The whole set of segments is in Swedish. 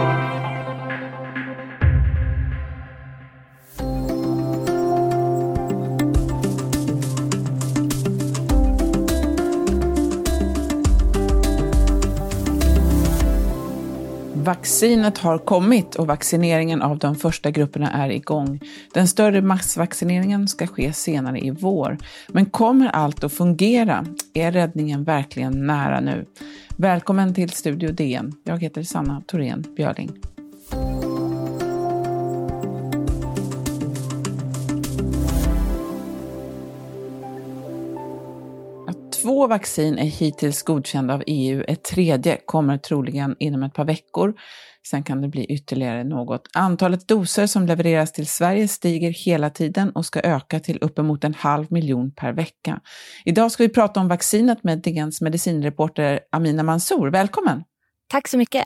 you. Vaccinet har kommit och vaccineringen av de första grupperna är igång. Den större massvaccineringen ska ske senare i vår. Men kommer allt att fungera? Är räddningen verkligen nära nu? Välkommen till Studio DN. Jag heter Sanna Thorén Björling. Två vaccin är hittills godkända av EU. Ett tredje kommer troligen inom ett par veckor. Sen kan det bli ytterligare något. Antalet doser som levereras till Sverige stiger hela tiden och ska öka till uppemot en halv miljon per vecka. Idag ska vi prata om vaccinet med DNs medicinreporter Amina Mansour. Välkommen! Tack så mycket!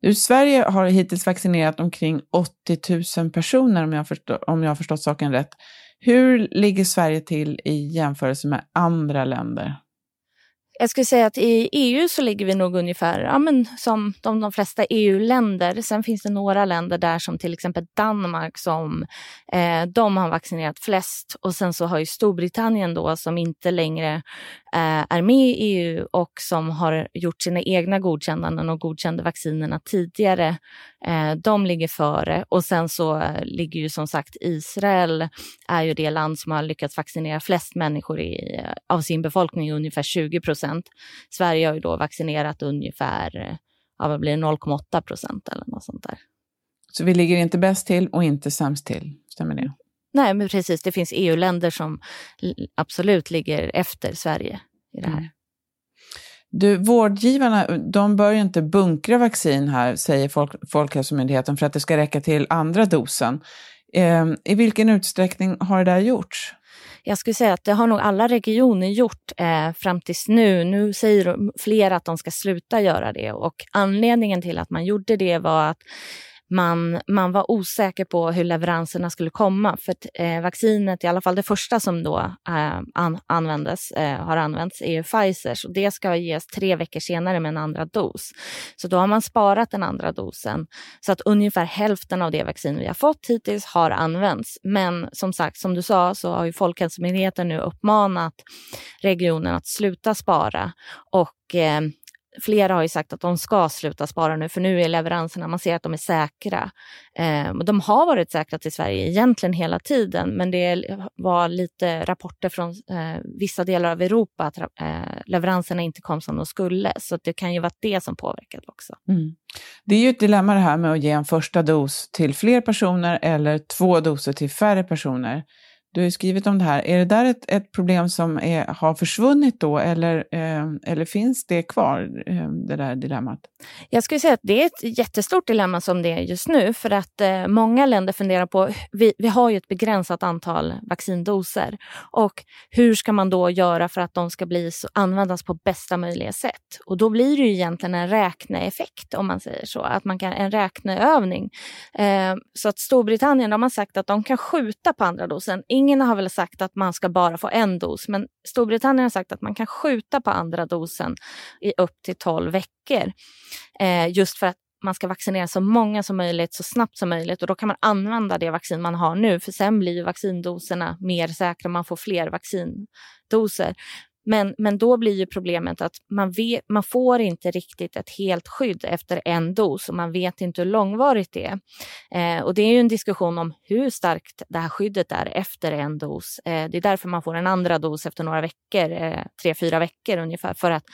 Du, Sverige har hittills vaccinerat omkring 80 000 personer om jag, förstå, om jag har förstått saken rätt. Hur ligger Sverige till i jämförelse med andra länder? Jag skulle säga att i EU så ligger vi nog ungefär ja, men som de, de flesta EU-länder. Sen finns det några länder där som till exempel Danmark som eh, de har vaccinerat flest och sen så har ju Storbritannien då som inte längre eh, är med i EU och som har gjort sina egna godkännanden och godkände vaccinerna tidigare. Eh, de ligger före och sen så eh, ligger ju som sagt Israel är ju det land som har lyckats vaccinera flest människor i, eh, av sin befolkning, ungefär 20 procent procent. Sverige har ju då vaccinerat ungefär ja, vad blir 0,8 procent eller något sånt där. Så vi ligger inte bäst till och inte sämst till, stämmer det? Nej, men precis. Det finns EU-länder som absolut ligger efter Sverige i det här. Mm. Du, vårdgivarna de bör ju inte bunkra vaccin här, säger Folk Folkhälsomyndigheten, för att det ska räcka till andra dosen. Eh, I vilken utsträckning har det där gjorts? Jag skulle säga att det har nog alla regioner gjort eh, fram tills nu. Nu säger flera att de ska sluta göra det och anledningen till att man gjorde det var att man, man var osäker på hur leveranserna skulle komma. För att, eh, vaccinet, i alla fall det första som då eh, an, användes, eh, har använts, är Pfizers och det ska ges tre veckor senare med en andra dos. Så då har man sparat den andra dosen så att ungefär hälften av det vaccin vi har fått hittills har använts. Men som sagt, som du sa, så har ju Folkhälsomyndigheten nu uppmanat regionen att sluta spara och eh, flera har ju sagt att de ska sluta spara nu, för nu är leveranserna, man ser att de är säkra. Eh, de har varit säkra till Sverige egentligen hela tiden, men det var lite rapporter från eh, vissa delar av Europa att eh, leveranserna inte kom som de skulle. Så det kan ju vara det som påverkat också. Mm. Det är ju ett dilemma det här med att ge en första dos till fler personer eller två doser till färre personer. Du har skrivit om det här. Är det där ett, ett problem som är, har försvunnit då eller, eh, eller finns det kvar, eh, det där dilemmat? Jag skulle säga att det är ett jättestort dilemma som det är just nu för att eh, många länder funderar på, vi, vi har ju ett begränsat antal vaccindoser och hur ska man då göra för att de ska bli användas på bästa möjliga sätt? Och då blir det ju egentligen en räkneeffekt om man säger så, att man kan, en räkneövning. Eh, så att Storbritannien de har sagt att de kan skjuta på andra dosen ingen har väl sagt att man ska bara få en dos, men Storbritannien har sagt att man kan skjuta på andra dosen i upp till 12 veckor. Eh, just för att man ska vaccinera så många som möjligt så snabbt som möjligt och då kan man använda det vaccin man har nu för sen blir vaccindoserna mer säkra, man får fler vaccindoser. Men, men då blir ju problemet att man, vet, man får inte riktigt ett helt skydd efter en dos och man vet inte hur långvarigt det är. Eh, och det är ju en diskussion om hur starkt det här skyddet är efter en dos. Eh, det är därför man får en andra dos efter några veckor, eh, tre, fyra veckor ungefär, för att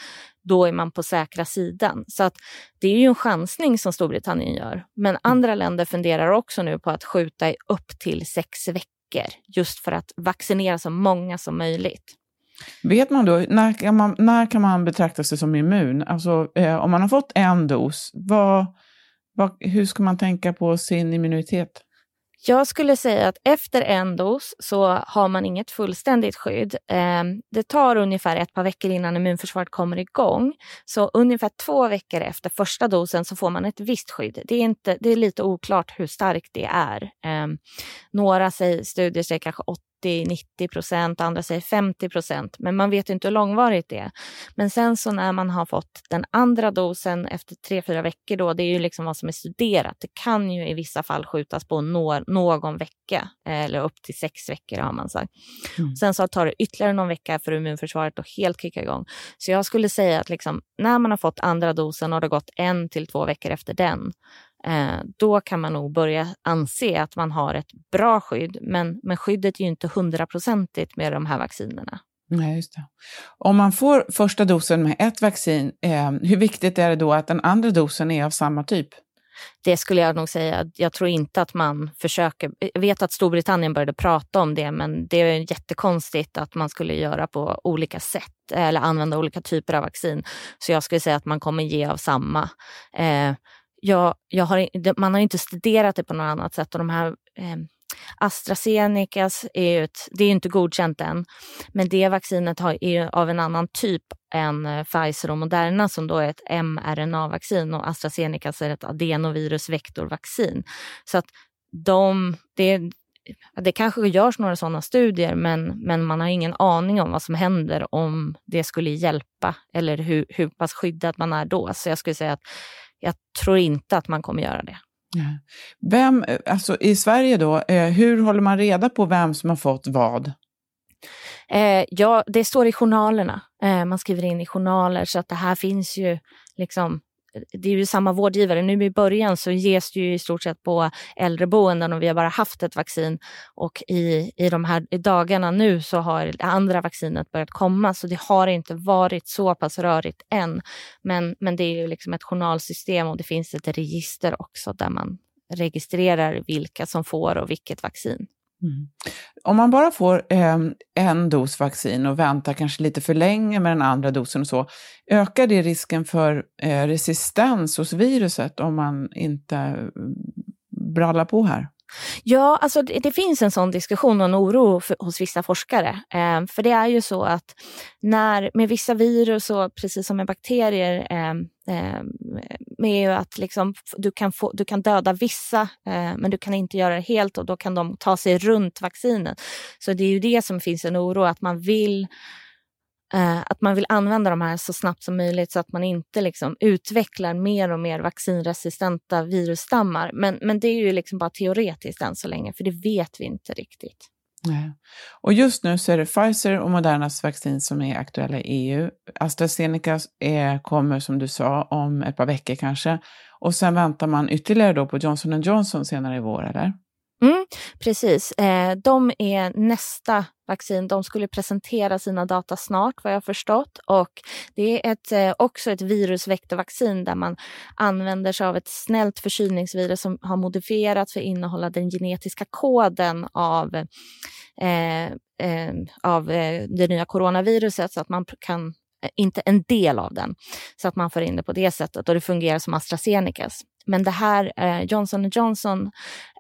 då är man på säkra sidan. Så att det är ju en chansning som Storbritannien gör. Men andra länder funderar också nu på att skjuta i upp till sex veckor just för att vaccinera så många som möjligt. Vet man då, när kan man, när kan man betrakta sig som immun? Alltså eh, om man har fått en dos, vad, vad, hur ska man tänka på sin immunitet? Jag skulle säga att efter en dos så har man inget fullständigt skydd. Ehm, det tar ungefär ett par veckor innan immunförsvaret kommer igång. Så ungefär två veckor efter första dosen så får man ett visst skydd. Det är, inte, det är lite oklart hur starkt det är. Ehm, några studier säger kanske 80-90 procent, andra säger 50 procent. Men man vet inte hur långvarigt det är. Men sen så när man har fått den andra dosen efter tre fyra veckor då, det är ju liksom vad som är studerat. Det kan ju i vissa fall skjutas på någon vecka eller upp till sex veckor har man sagt. Mm. Sen så tar det ytterligare någon vecka för immunförsvaret att helt kicka igång. Så jag skulle säga att liksom, när man har fått andra dosen och det har gått en till två veckor efter den, då kan man nog börja anse att man har ett bra skydd. Men, men skyddet är ju inte hundraprocentigt med de här vaccinerna. Nej, just det. Om man får första dosen med ett vaccin, eh, hur viktigt är det då att den andra dosen är av samma typ? Det skulle jag nog säga. Jag tror inte att man försöker. Jag vet att Storbritannien började prata om det, men det är jättekonstigt att man skulle göra på olika sätt eller använda olika typer av vaccin. Så jag skulle säga att man kommer ge av samma. Eh, jag, jag har, man har inte studerat det på något annat sätt och de här eh, AstraZenecas är ju ett, det är inte godkänt än, men det vaccinet har, är av en annan typ än eh, Pfizer och Moderna som då är ett mRNA-vaccin och AstraZenecas är ett adenovirusvektorvaccin. Så att de, det, det kanske görs några sådana studier men, men man har ingen aning om vad som händer om det skulle hjälpa eller hur, hur pass skyddad man är då. Så jag skulle säga att jag tror inte att man kommer göra det. Vem, alltså i Sverige då, eh, hur håller man reda på vem som har fått vad? Eh, ja, det står i journalerna. Eh, man skriver in i journaler så att det här finns ju liksom det är ju samma vårdgivare. Nu i början så ges det ju i stort sett på äldreboenden och vi har bara haft ett vaccin. Och i, i de här i dagarna nu så har det andra vaccinet börjat komma så det har inte varit så pass rörigt än. Men, men det är ju liksom ett journalsystem och det finns ett register också där man registrerar vilka som får och vilket vaccin. Mm. Om man bara får eh, en dos vaccin och väntar kanske lite för länge med den andra dosen och så, ökar det risken för eh, resistens hos viruset om man inte eh, brallar på här? Ja, alltså det, det, finns en sån diskussion och en oro för, hos vissa forskare. Eh, för det är ju så att när, med vissa virus och precis som med bakterier eh, eh, med att liksom, du, kan få, du kan döda vissa eh, men du kan inte göra det helt och då kan de ta sig runt vaccinet. Så det är ju det som finns en oro, att man vill Eh, att man vill använda de här så snabbt som möjligt så att man inte liksom utvecklar mer och mer vaccinresistenta virusstammar. Men, men det är ju liksom bara teoretiskt än så länge, för det vet vi inte riktigt. Nej. Och just nu så är det Pfizer och Modernas vaccin som är aktuella i EU. AstraZeneca är, kommer som du sa om ett par veckor kanske. Och sen väntar man ytterligare då på Johnson Johnson senare i vår, eller? Mm, precis. Eh, de är nästa vaccin. De skulle presentera sina data snart vad jag förstått. Och det är ett, eh, också ett virusvektorvaccin där man använder sig av ett snällt förkylningsvirus som har modifierats för att innehålla den genetiska koden av, eh, eh, av eh, det nya coronaviruset så att man kan inte en del av den, så att man får in det på det sättet och det fungerar som AstraZenecas. Men det här eh, Johnson Johnson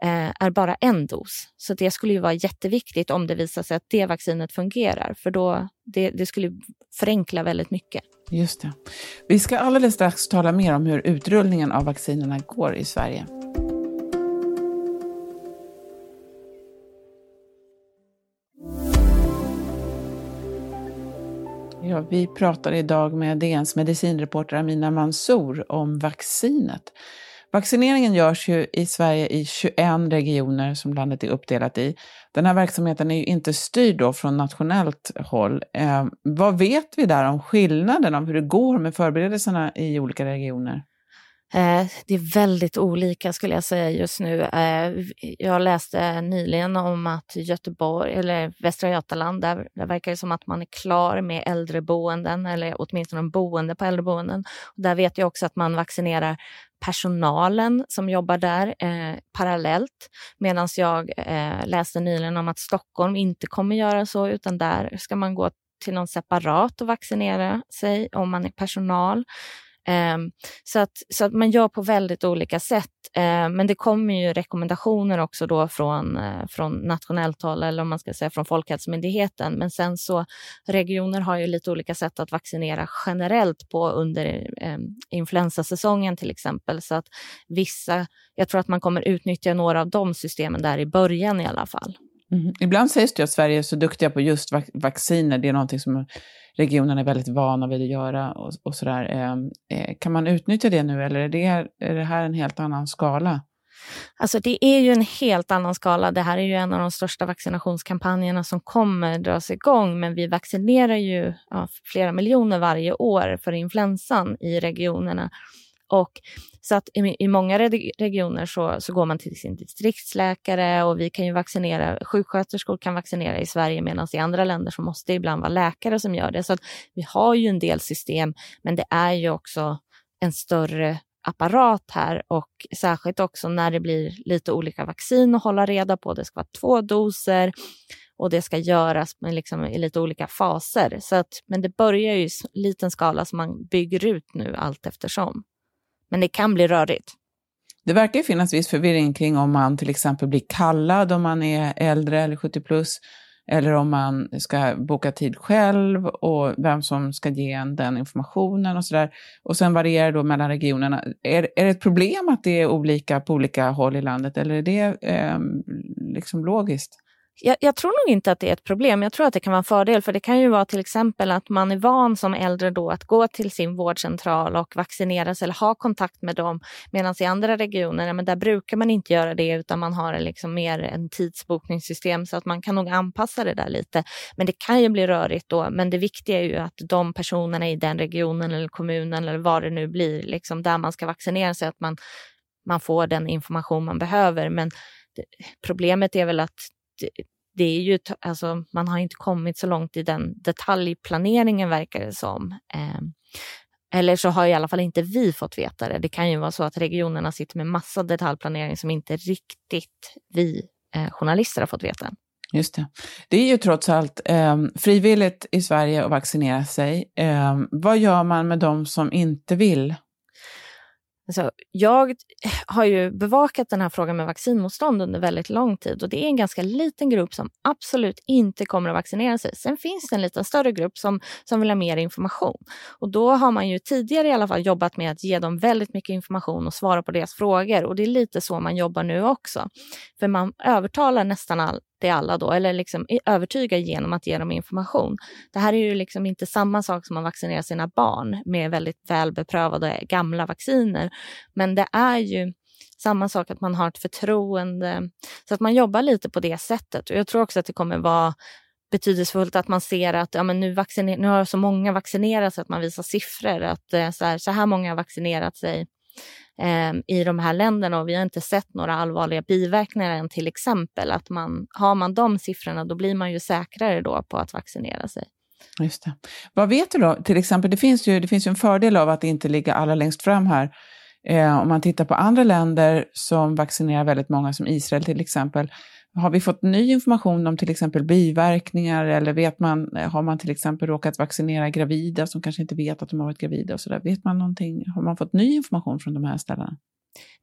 eh, är bara en dos. Så det skulle ju vara jätteviktigt om det visar sig att det vaccinet fungerar. För då, det, det skulle förenkla väldigt mycket. Just det. Vi ska alldeles strax tala mer om hur utrullningen av vaccinerna går i Sverige. Ja, vi pratar idag med DNs medicinreporter Amina Mansour om vaccinet. Vaccineringen görs ju i Sverige i 21 regioner som landet är uppdelat i. Den här verksamheten är ju inte styrd då från nationellt håll. Eh, vad vet vi där om skillnaden, om hur det går med förberedelserna i olika regioner? Eh, det är väldigt olika skulle jag säga just nu. Eh, jag läste nyligen om att Göteborg, eller Västra Götaland, där, där verkar det som att man är klar med äldreboenden eller åtminstone boende på äldreboenden. Där vet jag också att man vaccinerar personalen som jobbar där eh, parallellt. Medan jag eh, läste nyligen om att Stockholm inte kommer göra så utan där ska man gå till någon separat och vaccinera sig om man är personal. Ehm, så, att, så att man gör på väldigt olika sätt. Ehm, men det kommer ju rekommendationer också då från, eh, från nationellt håll eller om man ska säga från Folkhälsomyndigheten. Men sen så regioner har ju lite olika sätt att vaccinera generellt på under eh, influensasäsongen till exempel. Så att vissa, jag tror att man kommer utnyttja några av de systemen där i början i alla fall. Mm. Ibland sägs det att Sverige är så duktiga på just vac vacciner. Det är någonting som regionen är väldigt vana vid att göra och, och sådär. Eh, eh, kan man utnyttja det nu eller är det, är det här en helt annan skala? Alltså det är ju en helt annan skala. Det här är ju en av de största vaccinationskampanjerna som kommer dras igång. Men vi vaccinerar ju ja, flera miljoner varje år för influensan i regionerna. Och så att i, i många regioner så, så går man till sin distriktsläkare och vi kan ju vaccinera, sjuksköterskor kan vaccinera i Sverige medan i andra länder så måste det ibland vara läkare som gör det. Så att vi har ju en del system men det är ju också en större apparat här och särskilt också när det blir lite olika vaccin att hålla reda på. Det ska vara två doser och det ska göras med liksom i lite olika faser. Så att, men det börjar ju i liten skala som man bygger ut nu allt eftersom. Men det kan bli rörigt. Det verkar ju finnas viss förvirring kring om man till exempel blir kallad om man är äldre eller 70 plus, eller om man ska boka tid själv och vem som ska ge en den informationen och sådär. Och sen varierar det då mellan regionerna. Är, är det ett problem att det är olika på olika håll i landet eller är det eh, liksom logiskt? Jag, jag, tror nog inte att det är ett problem. Jag tror att det kan vara en fördel. För det kan ju vara till exempel att man är van som äldre då att gå till sin vårdcentral och vaccineras eller ha kontakt med dem. Medan i andra regioner, men där brukar man inte göra det utan man har liksom mer en tidsbokningssystem så att man kan nog anpassa det där lite. Men det kan ju bli rörigt då. Men det viktiga är ju att de personerna i den regionen eller kommunen eller vad det nu blir, liksom där man ska vaccinera sig, att man, man får den information man behöver. Men det, problemet är väl att det är ju, alltså, man har inte kommit så långt i den detaljplaneringen verkar det som. Ehm, eller så har i alla fall inte vi fått veta det. Det kan ju vara så att regionerna sitter med massa detaljplanering som inte riktigt vi eh, journalister har fått veta. Just det. Det är ju trots allt eh, frivilligt i Sverige att vaccinera sig. Eh, vad gör man med de som inte vill? Alltså, jag har ju bevakat den här frågan med vaccinmotstånd under väldigt lång tid och det är en ganska liten grupp som absolut inte kommer att vaccinera sig. Sen finns det en lite större grupp som, som vill ha mer information och då har man ju tidigare i alla fall jobbat med att ge dem väldigt mycket information och svara på deras frågor och det är lite så man jobbar nu också. För man övertalar nästan all, till alla då, eller liksom övertyga genom att ge dem information. Det här är ju liksom inte samma sak som att vaccinera sina barn med väldigt välbeprövade gamla vacciner, men det är ju samma sak att man har ett förtroende, så att man jobbar lite på det sättet. Och jag tror också att det kommer vara betydelsefullt att man ser att ja, men nu, vacciner, nu har så många vaccinerat sig, att man visar siffror, att eh, så här, så här många har vaccinerat sig Ehm, i de här länderna och vi har inte sett några allvarliga biverkningar än till exempel. Att man, har man de siffrorna då blir man ju säkrare då på att vaccinera sig. Just det. Vad vet du då? Till exempel, det finns ju, det finns ju en fördel av att inte ligga allra längst fram här. Eh, om man tittar på andra länder som vaccinerar väldigt många, som Israel till exempel, har vi fått ny information om till exempel biverkningar eller vet man, har man till exempel råkat vaccinera gravida som kanske inte vet att de har varit gravida och sådär? Vet man någonting? Har man fått ny information från de här ställena?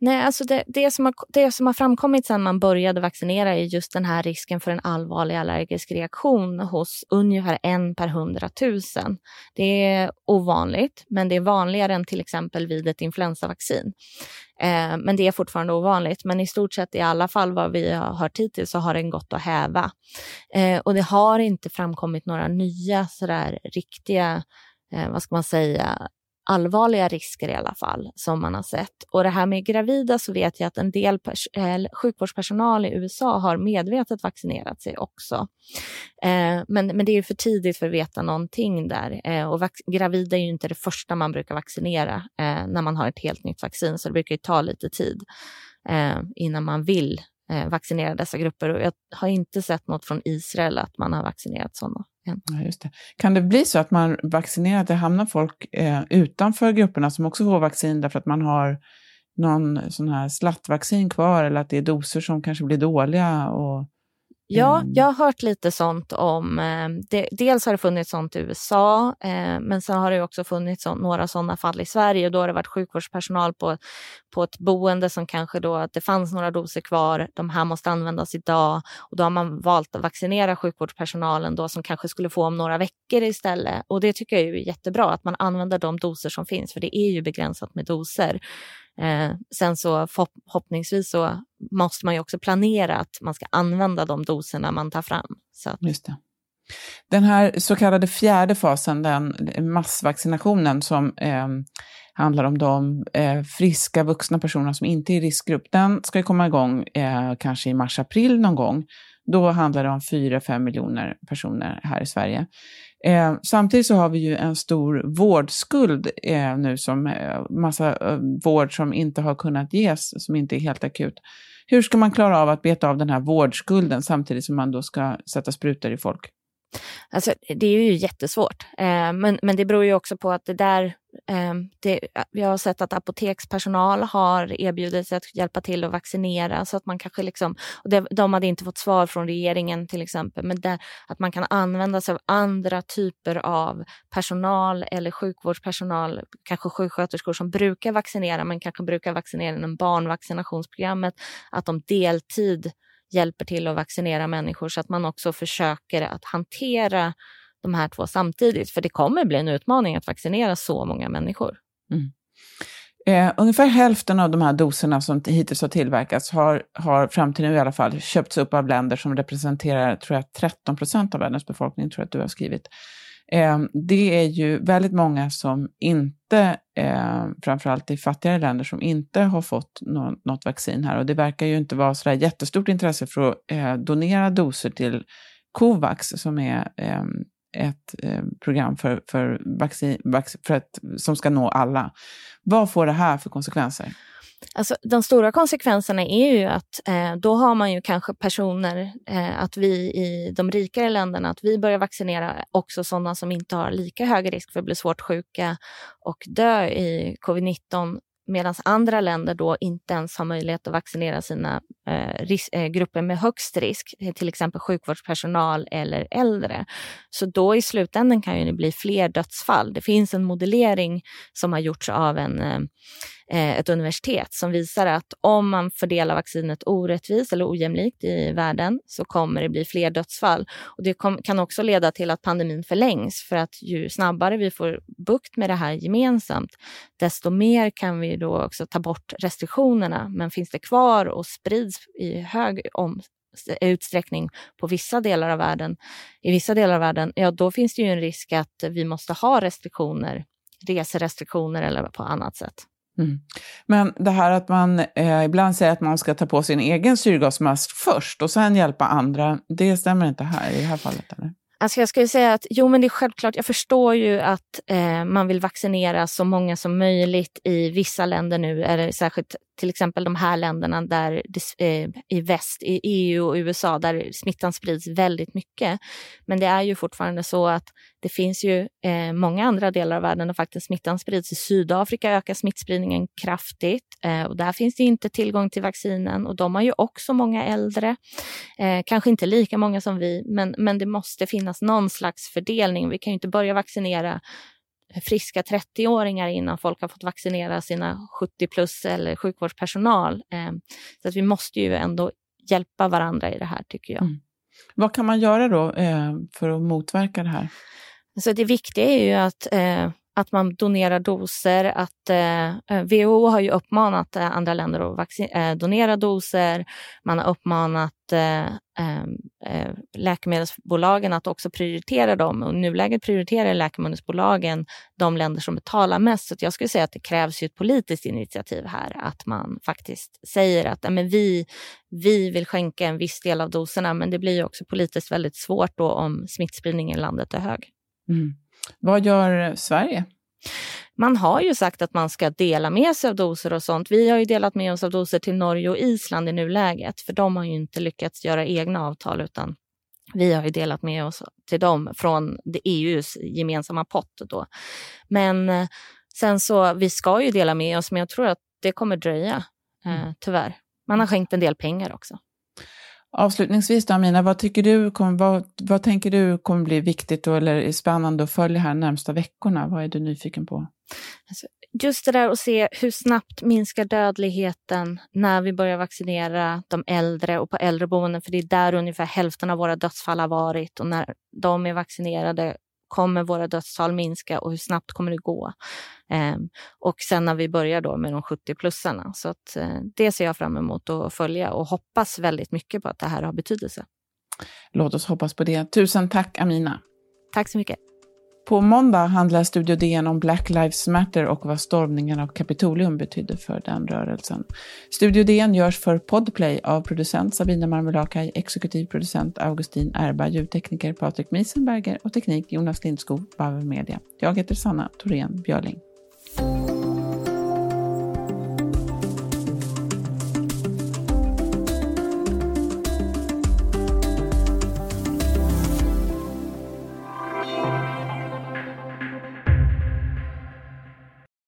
Nej, alltså det, det, som har, det som har framkommit sedan man började vaccinera är just den här risken för en allvarlig allergisk reaktion hos ungefär en per hundratusen. Det är ovanligt, men det är vanligare än till exempel vid ett influensavaccin. Eh, men det är fortfarande ovanligt. Men i stort sett i alla fall vad vi har hört hittills så har den gått att häva. Eh, och det har inte framkommit några nya sådär riktiga, eh, vad ska man säga, allvarliga risker i alla fall som man har sett. Och det här med gravida så vet jag att en del eh, sjukvårdspersonal i USA har medvetet vaccinerat sig också. Eh, men, men det är för tidigt för att veta någonting där. Eh, och gravida är ju inte det första man brukar vaccinera eh, när man har ett helt nytt vaccin, så det brukar ju ta lite tid eh, innan man vill eh, vaccinera dessa grupper. Och jag har inte sett något från Israel att man har vaccinerat sådana. Ja, just det. Kan det bli så att man vaccinerar, att det hamnar folk eh, utanför grupperna som också får vaccin därför att man har någon sån här slattvaccin kvar eller att det är doser som kanske blir dåliga? Och Ja, mm. jag har hört lite sånt om... Eh, det, dels har det funnits sånt i USA, eh, men sen har det också funnits så, några sådana fall i Sverige. Då har det varit sjukvårdspersonal på, på ett boende som kanske då, att det fanns några doser kvar, de här måste användas idag. Och då har man valt att vaccinera sjukvårdspersonalen då som kanske skulle få om några veckor istället. Och det tycker jag är jättebra, att man använder de doser som finns, för det är ju begränsat med doser. Eh, sen så förhoppningsvis så måste man ju också planera att man ska använda de doserna man tar fram. Så att... Just det. Den här så kallade fjärde fasen, den massvaccinationen som eh, handlar om de eh, friska vuxna personer som inte är i riskgrupp, den ska ju komma igång eh, kanske i mars-april någon gång. Då handlar det om 4-5 miljoner personer här i Sverige. Eh, samtidigt så har vi ju en stor vårdskuld eh, nu, som eh, massa eh, vård som inte har kunnat ges, som inte är helt akut. Hur ska man klara av att beta av den här vårdskulden samtidigt som man då ska sätta sprutor i folk? Alltså, det är ju jättesvårt, eh, men, men det beror ju också på att det där... Eh, det, vi har sett att apotekspersonal har erbjudit sig att hjälpa till att vaccinera så att man kanske liksom... Och det, de hade inte fått svar från regeringen till exempel, men där, att man kan använda sig av andra typer av personal eller sjukvårdspersonal, kanske sjuksköterskor som brukar vaccinera, men kanske brukar vaccinera inom barnvaccinationsprogrammet, att de deltid hjälper till att vaccinera människor så att man också försöker att hantera de här två samtidigt. För det kommer bli en utmaning att vaccinera så många människor. Mm. Eh, ungefär hälften av de här doserna som hittills har tillverkats har, har fram till nu i alla fall köpts upp av länder som representerar tror jag, 13 procent av världens befolkning, tror jag att du har skrivit. Eh, det är ju väldigt många som inte, eh, framförallt i fattigare länder, som inte har fått något, något vaccin här. Och det verkar ju inte vara så jättestort intresse för att eh, donera doser till Covax, som är eh, ett eh, program för, för, vaccin, för att, som ska nå alla. Vad får det här för konsekvenser? Alltså, de stora konsekvenserna är ju att eh, då har man ju kanske personer, eh, att vi i de rikare länderna, att vi börjar vaccinera också sådana som inte har lika hög risk för att bli svårt sjuka och dö i covid-19 medan andra länder då inte ens har möjlighet att vaccinera sina eh, ris- eh, grupper med högst risk, till exempel sjukvårdspersonal eller äldre. Så då i slutändan kan det bli fler dödsfall. Det finns en modellering som har gjorts av en eh, Eh, Eh, ett universitet som visar att om man fördelar vaccinet orättvist eller ojämlikt i världen så kommer det bli fler dödsfall. Och det kan också leda till att pandemin förlängs för att ju snabbare vi får bukt med det här gemensamt desto mer kan vi då också ta bort restriktionerna. Men finns det kvar och sprids i hög om, utsträckning på vissa delar av världen, i vissa delar av världen, ja då finns det ju en risk att vi måste ha restriktioner, reserestriktioner eller på annat sätt. Mm. Men det här att man eh, ibland säger att man ska ta på sin egen syrgasmask först och sen hjälpa andra, det stämmer inte här i det här fallet? Eller? Alltså jag skulle säga att jo, men det är självklart. Jag förstår ju att eh, man vill vaccinera så många som möjligt i vissa länder nu, eller särskilt till exempel de här länderna där det, eh, i väst, i EU och USA, där smittan sprids väldigt mycket. Men det är ju fortfarande så att det finns ju eh, många andra delar av världen där faktiskt smittan sprids. I Sydafrika ökar smittspridningen kraftigt eh, och där finns det inte tillgång till vaccinen och de har ju också många äldre. Eh, kanske inte lika många som vi, men, men det måste finnas någon slags fördelning. Vi kan ju inte börja vaccinera friska 30-åringar innan folk har fått vaccinera sina 70 plus eller sjukvårdspersonal. Ehm, så att vi måste ju ändå hjälpa varandra i det här tycker jag. Mm. Vad kan man göra då eh, för att motverka det här? Så det viktiga är ju att eh, att man donerar doser. Att, eh, eh WHO har ju uppmanat eh, andra länder att vaccin- eh, donera doser. Man har uppmanat eh, eh, eh, läkemedelsbolagen att också prioritera dem. Och I nuläget prioriterar läkemedelsbolagen de länder som betalar mest. Så jag skulle säga att det krävs ju ett politiskt initiativ här. Att man faktiskt säger att men vi, vi vill skänka en viss del av doserna. Men det blir ju också politiskt väldigt svårt då om smittspridningen i landet är hög. Mm. Vad gör Sverige? Man har ju sagt att man ska dela med sig av doser och sånt. Vi har ju delat med oss av doser till Norge och Island i nuläget, för de har ju inte lyckats göra egna avtal utan vi har ju delat med oss till dem från EUs gemensamma pott. Då. Men eh, sen så, vi ska ju dela med oss, men jag tror att det kommer dröja, eh, mm. tyvärr. Man har skänkt en del pengar också. Avslutningsvis då, Amina, vad, tycker du, vad, vad tänker du kommer bli viktigt då, eller spännande att följa här närmsta veckorna? Vad är du nyfiken på? Alltså, just det där att se hur snabbt minskar dödligheten när vi börjar vaccinera de äldre och på äldreboenden, för det är där ungefär hälften av våra dödsfall har varit och när de är vaccinerade kommer våra dödstal minska och hur snabbt kommer det gå? Eh, och sen när vi börjar då med de 70-plussarna. Så att, eh, det ser jag fram emot att följa och hoppas väldigt mycket på att det här har betydelse. Låt oss hoppas på det. Tusen tack Amina. Tack så mycket. På måndag handlar Studio DN om Black Lives Matter och vad stormningen av Kapitolium betydde för den rörelsen. Studio DN görs för Podplay av producent Sabina Marmelakai, exekutiv producent Augustin Erba, ljudtekniker Patrik Miesenberger och teknik Jonas Lindskog, Bauer Media. Jag heter Sanna Thorén Björling.